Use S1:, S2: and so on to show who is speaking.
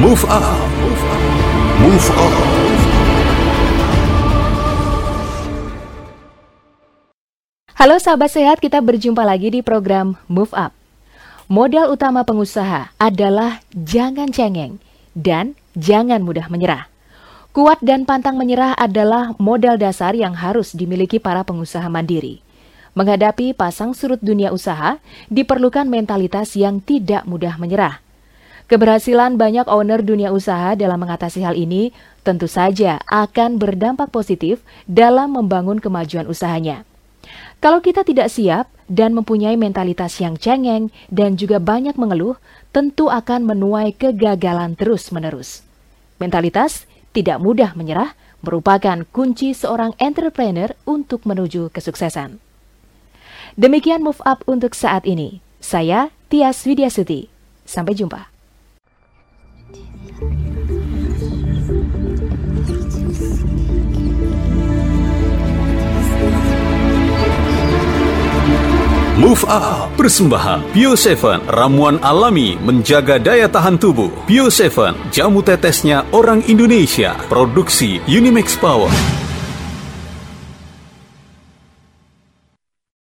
S1: Move up, move on.
S2: Halo sahabat sehat, kita berjumpa lagi di program Move Up. Modal utama pengusaha adalah jangan cengeng dan jangan mudah menyerah. Kuat dan pantang menyerah adalah modal dasar yang harus dimiliki para pengusaha mandiri. Menghadapi pasang surut dunia usaha, diperlukan mentalitas yang tidak mudah menyerah. Keberhasilan banyak owner dunia usaha dalam mengatasi hal ini tentu saja akan berdampak positif dalam membangun kemajuan usahanya. Kalau kita tidak siap dan mempunyai mentalitas yang cengeng dan juga banyak mengeluh, tentu akan menuai kegagalan terus-menerus. Mentalitas tidak mudah menyerah merupakan kunci seorang entrepreneur untuk menuju kesuksesan. Demikian move up untuk saat ini. Saya Tias Widyasuti. Sampai jumpa.
S1: Move Up. Persembahan Bio 7 Ramuan alami menjaga daya tahan tubuh. Bio 7 Jamu tetesnya orang Indonesia. Produksi Unimax Power